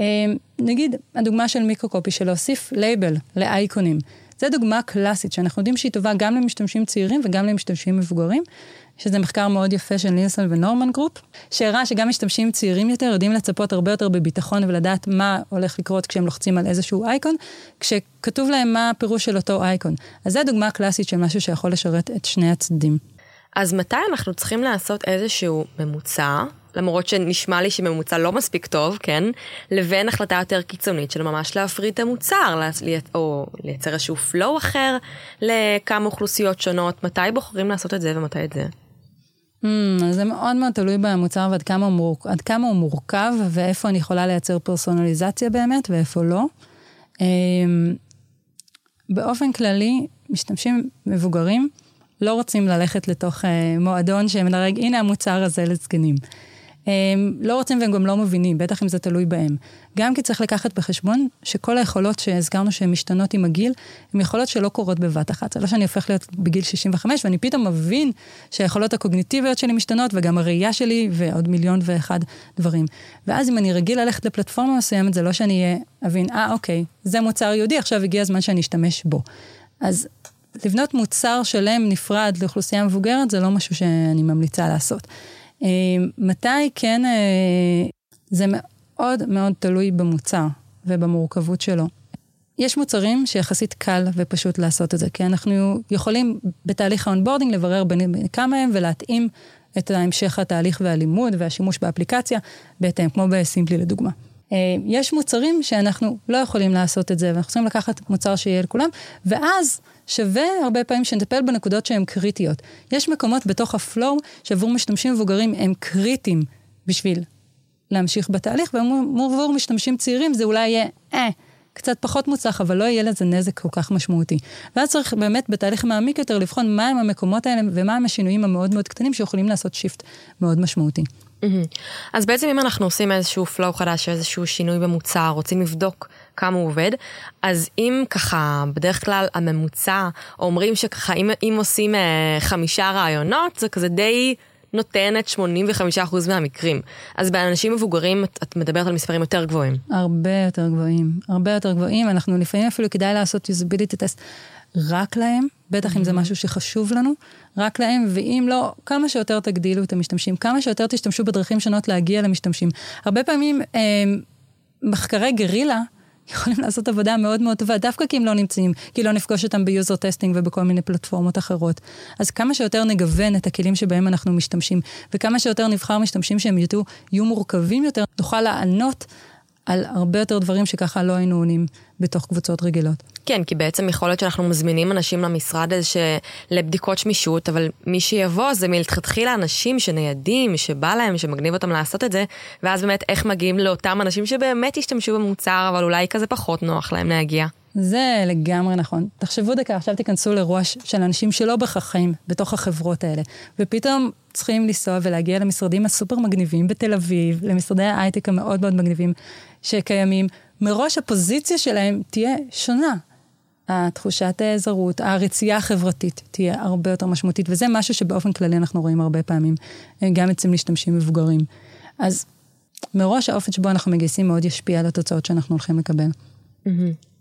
נגיד הדוגמה של מיקרוקופי, של להוסיף לייבל לאייקונים. זו דוגמה קלאסית, שאנחנו יודעים שהיא טובה גם למשתמשים צעירים וגם למשתמשים מבוגרים, שזה מחקר מאוד יפה של נילסון ונורמן גרופ, שהראה שגם משתמשים צעירים יותר יודעים לצפות הרבה יותר בביטחון ולדעת מה הולך לקרות כשהם לוחצים על איזשהו אייקון, כשכתוב להם מה הפירוש של אותו אייקון. אז זו דוגמה קלאסית של משהו שיכול לשרת את שני הצדדים. אז מתי אנחנו צריכים לעשות איזשהו ממוצע, למרות שנשמע לי שממוצע לא מספיק טוב, כן? לבין החלטה יותר קיצונית של ממש להפריד את המוצר, או לייצר איזשהו flow אחר לכמה אוכלוסיות שונות. מתי בוחרים לעשות את זה ומתי את זה? Mm, זה מאוד מאוד תלוי במוצר ועד כמה, מור... כמה הוא מורכב ואיפה אני יכולה לייצר פרסונליזציה באמת ואיפה לא. Um, באופן כללי, משתמשים מבוגרים לא רוצים ללכת לתוך uh, מועדון שהם לרג, הנה המוצר הזה לזקנים. הם לא רוצים והם גם לא מבינים, בטח אם זה תלוי בהם. גם כי צריך לקחת בחשבון שכל היכולות שהזכרנו שהן משתנות עם הגיל, הן יכולות שלא קורות בבת אחת. זה לא שאני הופך להיות בגיל 65 ואני פתאום מבין שהיכולות הקוגניטיביות שלי משתנות וגם הראייה שלי ועוד מיליון ואחד דברים. ואז אם אני רגיל ללכת לפלטפורמה מסוימת, זה לא שאני אבין, אה, אוקיי, זה מוצר יהודי, עכשיו הגיע הזמן שאני אשתמש בו. אז לבנות מוצר שלם נפרד לאוכלוסייה מבוגרת, זה לא משהו שאני ממליצה לעשות. אה, מתי כן, אה, זה מאוד מאוד תלוי במוצר ובמורכבות שלו. יש מוצרים שיחסית קל ופשוט לעשות את זה, כי אנחנו יכולים בתהליך ה onboarding לברר בני כמה הם ולהתאים את המשך התהליך והלימוד והשימוש באפליקציה בהתאם, כמו בסימפלי לדוגמה. אה, יש מוצרים שאנחנו לא יכולים לעשות את זה, ואנחנו צריכים לקחת מוצר שיהיה לכולם, ואז שווה הרבה פעמים שנטפל בנקודות שהן קריטיות. יש מקומות בתוך ה flow שעבור משתמשים מבוגרים הם קריטיים בשביל להמשיך בתהליך, ועבור משתמשים צעירים זה אולי יהיה, אה, קצת פחות מוצלח, אבל לא יהיה לזה נזק כל כך משמעותי. ואז צריך באמת בתהליך מעמיק יותר לבחון מהם המקומות האלה ומהם השינויים המאוד מאוד קטנים שיכולים לעשות שיפט מאוד משמעותי. אז בעצם אם אנחנו עושים איזשהו flow חדש, איזשהו שינוי במוצר, רוצים לבדוק כמה הוא עובד, אז אם ככה, בדרך כלל הממוצע, אומרים שככה, אם, אם עושים אה, חמישה רעיונות, זה כזה די נותן את 85% מהמקרים. אז באנשים מבוגרים את, את מדברת על מספרים יותר גבוהים. הרבה יותר גבוהים, הרבה יותר גבוהים. אנחנו לפעמים אפילו כדאי לעשות usability test רק להם, בטח אם זה משהו שחשוב לנו, רק להם, ואם לא, כמה שיותר תגדילו את המשתמשים, כמה שיותר תשתמשו בדרכים שונות להגיע למשתמשים. הרבה פעמים אה, מחקרי גרילה, יכולים לעשות עבודה מאוד מאוד טובה, דווקא כי הם לא נמצאים, כי לא נפגוש אותם ב user testing ובכל מיני פלטפורמות אחרות. אז כמה שיותר נגוון את הכלים שבהם אנחנו משתמשים, וכמה שיותר נבחר משתמשים שהם יהיו, יהיו מורכבים יותר, נוכל לענות על הרבה יותר דברים שככה לא היינו עונים בתוך קבוצות רגילות. כן, כי בעצם יכול להיות שאנחנו מזמינים אנשים למשרד ש... לבדיקות שמישות, אבל מי שיבוא זה מלכתחילה אנשים שניידים, שבא להם, שמגניב אותם לעשות את זה, ואז באמת איך מגיעים לאותם אנשים שבאמת ישתמשו במוצר, אבל אולי כזה פחות נוח להם להגיע. זה לגמרי נכון. תחשבו דקה, עכשיו תיכנסו לאירוע של אנשים שלא בהכרח חיים בתוך החברות האלה, ופתאום צריכים לנסוע ולהגיע למשרדים הסופר מגניבים בתל אביב, למשרדי ההייטק המאוד מאוד מגניבים שקיימים. מראש הפוזיציה שלהם תהיה שונה. התחושת זרות, הרצייה החברתית תהיה הרבה יותר משמעותית, וזה משהו שבאופן כללי אנחנו רואים הרבה פעמים, גם אצל משתמשים מבוגרים. אז מראש האופן שבו אנחנו מגייסים מאוד ישפיע על התוצאות שאנחנו הולכים לקבל. Mm-hmm.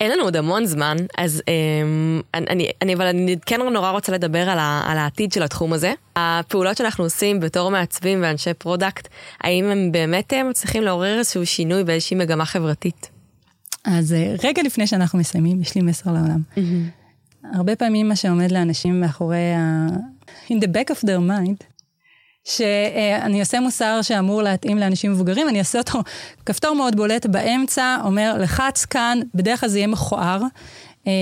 אין לנו עוד המון זמן, אז אמ, אני, אני, אבל אני כן נורא רוצה לדבר על, ה, על העתיד של התחום הזה. הפעולות שאנחנו עושים בתור מעצבים ואנשי product, האם הם באמת אה, מצליחים לעורר איזשהו שינוי באיזושהי מגמה חברתית? אז אה, רגע לפני שאנחנו מסיימים, יש לי מסר לעולם. Mm-hmm. הרבה פעמים מה שעומד לאנשים מאחורי ה... in the back of their mind, שאני אעשה מוסר שאמור להתאים לאנשים מבוגרים, אני אעשה אותו כפתור מאוד בולט באמצע, אומר, לחץ כאן, בדרך כלל זה יהיה מכוער, אה,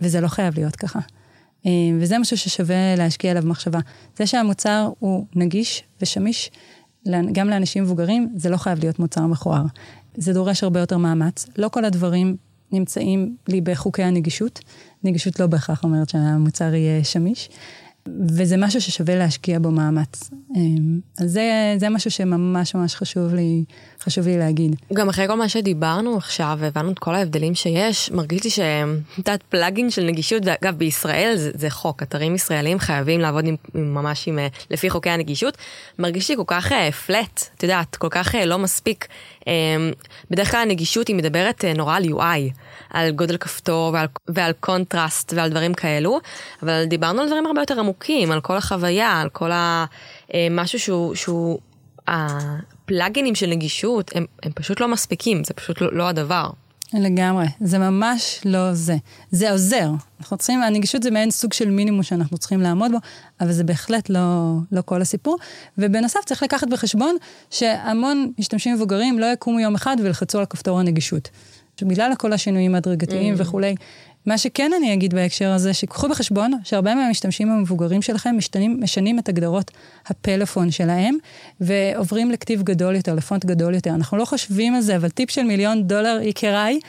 וזה לא חייב להיות ככה. אה, וזה משהו ששווה להשקיע עליו מחשבה. זה שהמוצר הוא נגיש ושמיש, גם לאנשים מבוגרים, זה לא חייב להיות מוצר מכוער. זה דורש הרבה יותר מאמץ. לא כל הדברים נמצאים לי בחוקי הנגישות. נגישות לא בהכרח אומרת שהמוצר יהיה שמיש. וזה משהו ששווה להשקיע בו מאמץ. אמ, אז זה, זה משהו שממש ממש חשוב לי, חשוב לי להגיד. גם אחרי כל מה שדיברנו עכשיו, והבנו את כל ההבדלים שיש, מרגיש לי יודעת, פלאגין של נגישות, ואגב, בישראל זה, זה חוק, אתרים ישראלים חייבים לעבוד עם, עם, ממש עם, אה, לפי חוקי הנגישות. מרגיש לי כל כך פלט, uh, את יודעת, כל כך uh, לא מספיק. Um, בדרך כלל הנגישות היא מדברת נורא על UI. על גודל כפתור ועל, ועל קונטרסט ועל דברים כאלו, אבל דיברנו על דברים הרבה יותר עמוקים, על כל החוויה, על כל ה... אה, משהו שהוא, שהוא הפלאגינים של נגישות, הם, הם פשוט לא מספיקים, זה פשוט לא, לא הדבר. לגמרי, זה ממש לא זה. זה עוזר. אנחנו צריכים, הנגישות זה מעין סוג של מינימום שאנחנו צריכים לעמוד בו, אבל זה בהחלט לא, לא כל הסיפור. ובנוסף צריך לקחת בחשבון שהמון משתמשים מבוגרים לא יקומו יום אחד וילחצו על כפתור הנגישות. בגלל כל השינויים ההדרגתיים mm. וכולי. מה שכן אני אגיד בהקשר הזה, שיקחו בחשבון שהרבה מהמשתמשים המבוגרים שלכם משתנים, משנים את הגדרות הפלאפון שלהם, ועוברים לכתיב גדול יותר, לפונט גדול יותר. אנחנו לא חושבים על זה, אבל טיפ של מיליון דולר יקיריי,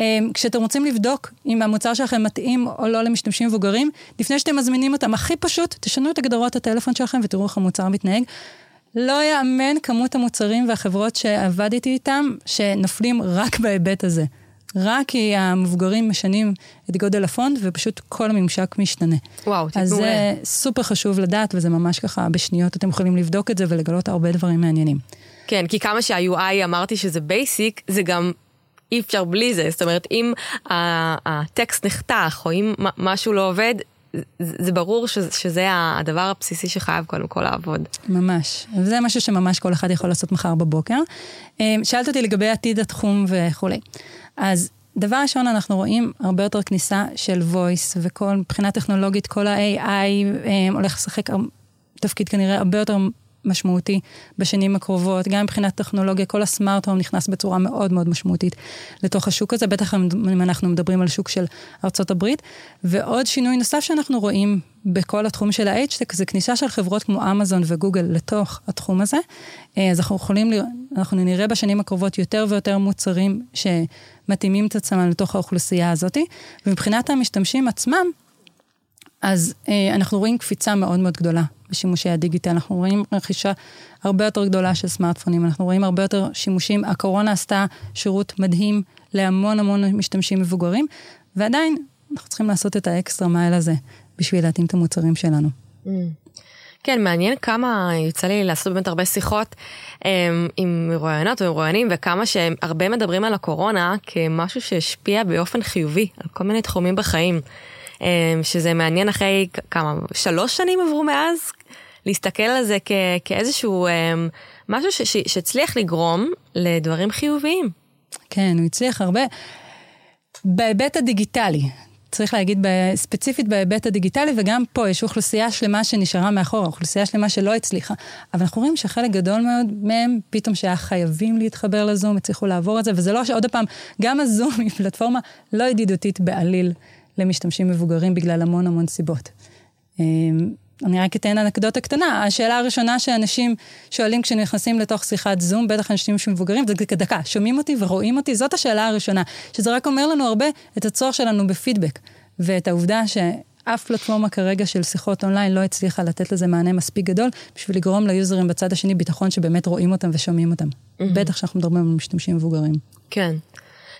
אמ, כשאתם רוצים לבדוק אם המוצר שלכם מתאים או לא למשתמשים מבוגרים, לפני שאתם מזמינים אותם, הכי פשוט, תשנו את הגדרות הטלפון שלכם ותראו איך המוצר מתנהג. לא יאמן כמות המוצרים והחברות שעבדתי איתם, שנופלים רק בהיבט הזה. רק כי המבוגרים משנים את גודל הפונט, ופשוט כל הממשק משתנה. וואו, טיפ אז זה סופר חשוב לדעת, וזה ממש ככה בשניות אתם יכולים לבדוק את זה ולגלות הרבה דברים מעניינים. כן, כי כמה שה-UI אמרתי שזה basic, זה גם אי אפשר בלי זה. זאת אומרת, אם הטקסט נחתך, או אם משהו לא עובד, זה ברור שזה, שזה הדבר הבסיסי שחייב קודם כל לעבוד. ממש. וזה משהו שממש כל אחד יכול לעשות מחר בבוקר. אמ, שאלת אותי לגבי עתיד התחום וכולי. אז דבר ראשון, אנחנו רואים הרבה יותר כניסה של voice, וכל, מבחינה טכנולוגית, כל ה-AI אמ, הולך לשחק תפקיד כנראה הרבה יותר משמעותי בשנים הקרובות, גם מבחינת טכנולוגיה, כל הסמארט הום נכנס בצורה מאוד מאוד משמעותית לתוך השוק הזה, בטח אם אנחנו מדברים על שוק של ארצות הברית. ועוד שינוי נוסף שאנחנו רואים בכל התחום של ה-HTEC זה כניסה של חברות כמו אמזון וגוגל לתוך התחום הזה. אה, אז אנחנו יכולים, אנחנו נראה בשנים הקרובות יותר ויותר מוצרים שמתאימים את עצמם לתוך האוכלוסייה הזאת, ומבחינת המשתמשים עצמם, אז אה, אנחנו רואים קפיצה מאוד מאוד גדולה בשימושי הדיגיטל. אנחנו רואים רכישה הרבה יותר גדולה של סמארטפונים, אנחנו רואים הרבה יותר שימושים. הקורונה עשתה שירות מדהים להמון המון משתמשים מבוגרים, ועדיין אנחנו צריכים לעשות את האקסטרה מייל הזה בשביל להתאים את המוצרים שלנו. Mm. כן, מעניין כמה יוצא לי לעשות באמת הרבה שיחות um, עם מרואיינות ומרואיינים, וכמה שהם הרבה מדברים על הקורונה כמשהו שהשפיע באופן חיובי על כל מיני תחומים בחיים. אמ, שזה מעניין אחרי כמה, שלוש שנים עברו מאז, להסתכל על זה כ, כאיזשהו אמ, משהו שהצליח לגרום לדברים חיוביים. כן, הוא הצליח הרבה. בהיבט הדיגיטלי, צריך להגיד ספציפית בהיבט הדיגיטלי, וגם פה יש אוכלוסייה שלמה שנשארה מאחור, אוכלוסייה שלמה שלא הצליחה. אבל אנחנו רואים שחלק גדול מאוד מהם, פתאום שהיה חייבים להתחבר לזום, הצליחו לעבור את זה, וזה לא שעוד פעם, גם הזום היא פלטפורמה לא ידידותית בעליל למשתמשים מבוגרים בגלל המון המון סיבות. אמ, אני רק אתן אנקדוטה קטנה. השאלה הראשונה שאנשים שואלים כשנכנסים לתוך שיחת זום, בטח אנשים שמבוגרים, זה דקה, שומעים אותי ורואים אותי? זאת השאלה הראשונה. שזה רק אומר לנו הרבה את הצורך שלנו בפידבק, ואת העובדה שאף פלטפורמה כרגע של שיחות אונליין לא הצליחה לתת לזה מענה מספיק גדול, בשביל לגרום ליוזרים בצד השני ביטחון שבאמת רואים אותם ושומעים אותם. Mm-hmm. בטח כשאנחנו מדברים על משתמשים מבוגרים. כן.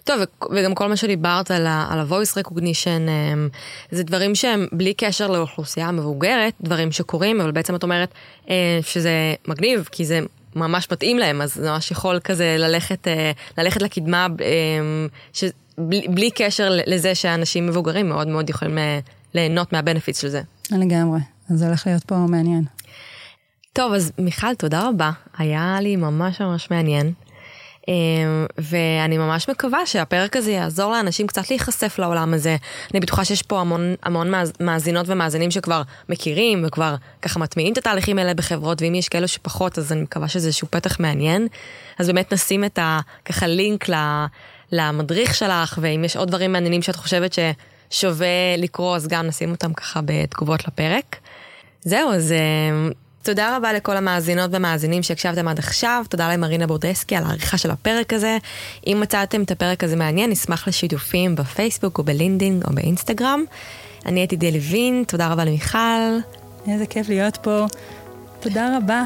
טוב, וגם כל מה שדיברת על ה-voice recognition, אמ, זה דברים שהם בלי קשר לאוכלוסייה המבוגרת, דברים שקורים, אבל בעצם את אומרת אה, שזה מגניב, כי זה ממש מתאים להם, אז זה ממש יכול כזה ללכת, אה, ללכת לקדמה, אמ, בלי, בלי קשר לזה שאנשים מבוגרים מאוד מאוד יכולים אה, ליהנות מהבנפיץ של זה. לגמרי, אז זה הולך להיות פה מעניין. טוב, אז מיכל, תודה רבה. היה לי ממש ממש מעניין. אמ, ואני ממש מקווה שהפרק הזה יעזור לאנשים קצת להיחשף לעולם הזה. אני בטוחה שיש פה המון, המון מאזינות ומאזינים שכבר מכירים וכבר ככה מטמיעים את התהליכים האלה בחברות, ואם יש כאלו שפחות, אז אני מקווה שזה איזשהו פתח מעניין. אז באמת נשים את ה... ככה לינק למדריך שלך, ואם יש עוד דברים מעניינים שאת חושבת ששווה לקרוא, אז גם נשים אותם ככה בתגובות לפרק. זהו, אז אמ, תודה רבה לכל המאזינות והמאזינים שהקשבתם עד עכשיו, תודה למרינה בורדסקי על העריכה של הפרק הזה. אם מצאתם את הפרק הזה מעניין, נשמח לשיתופים בפייסבוק או בלינקדאין או באינסטגרם. אני הייתי דלי וין, תודה רבה למיכל. איזה כיף להיות פה. תודה רבה.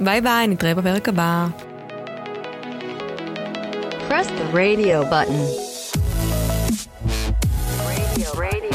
ביי ביי, נתראה בפרק הבא. Press the radio button. Radio, radio.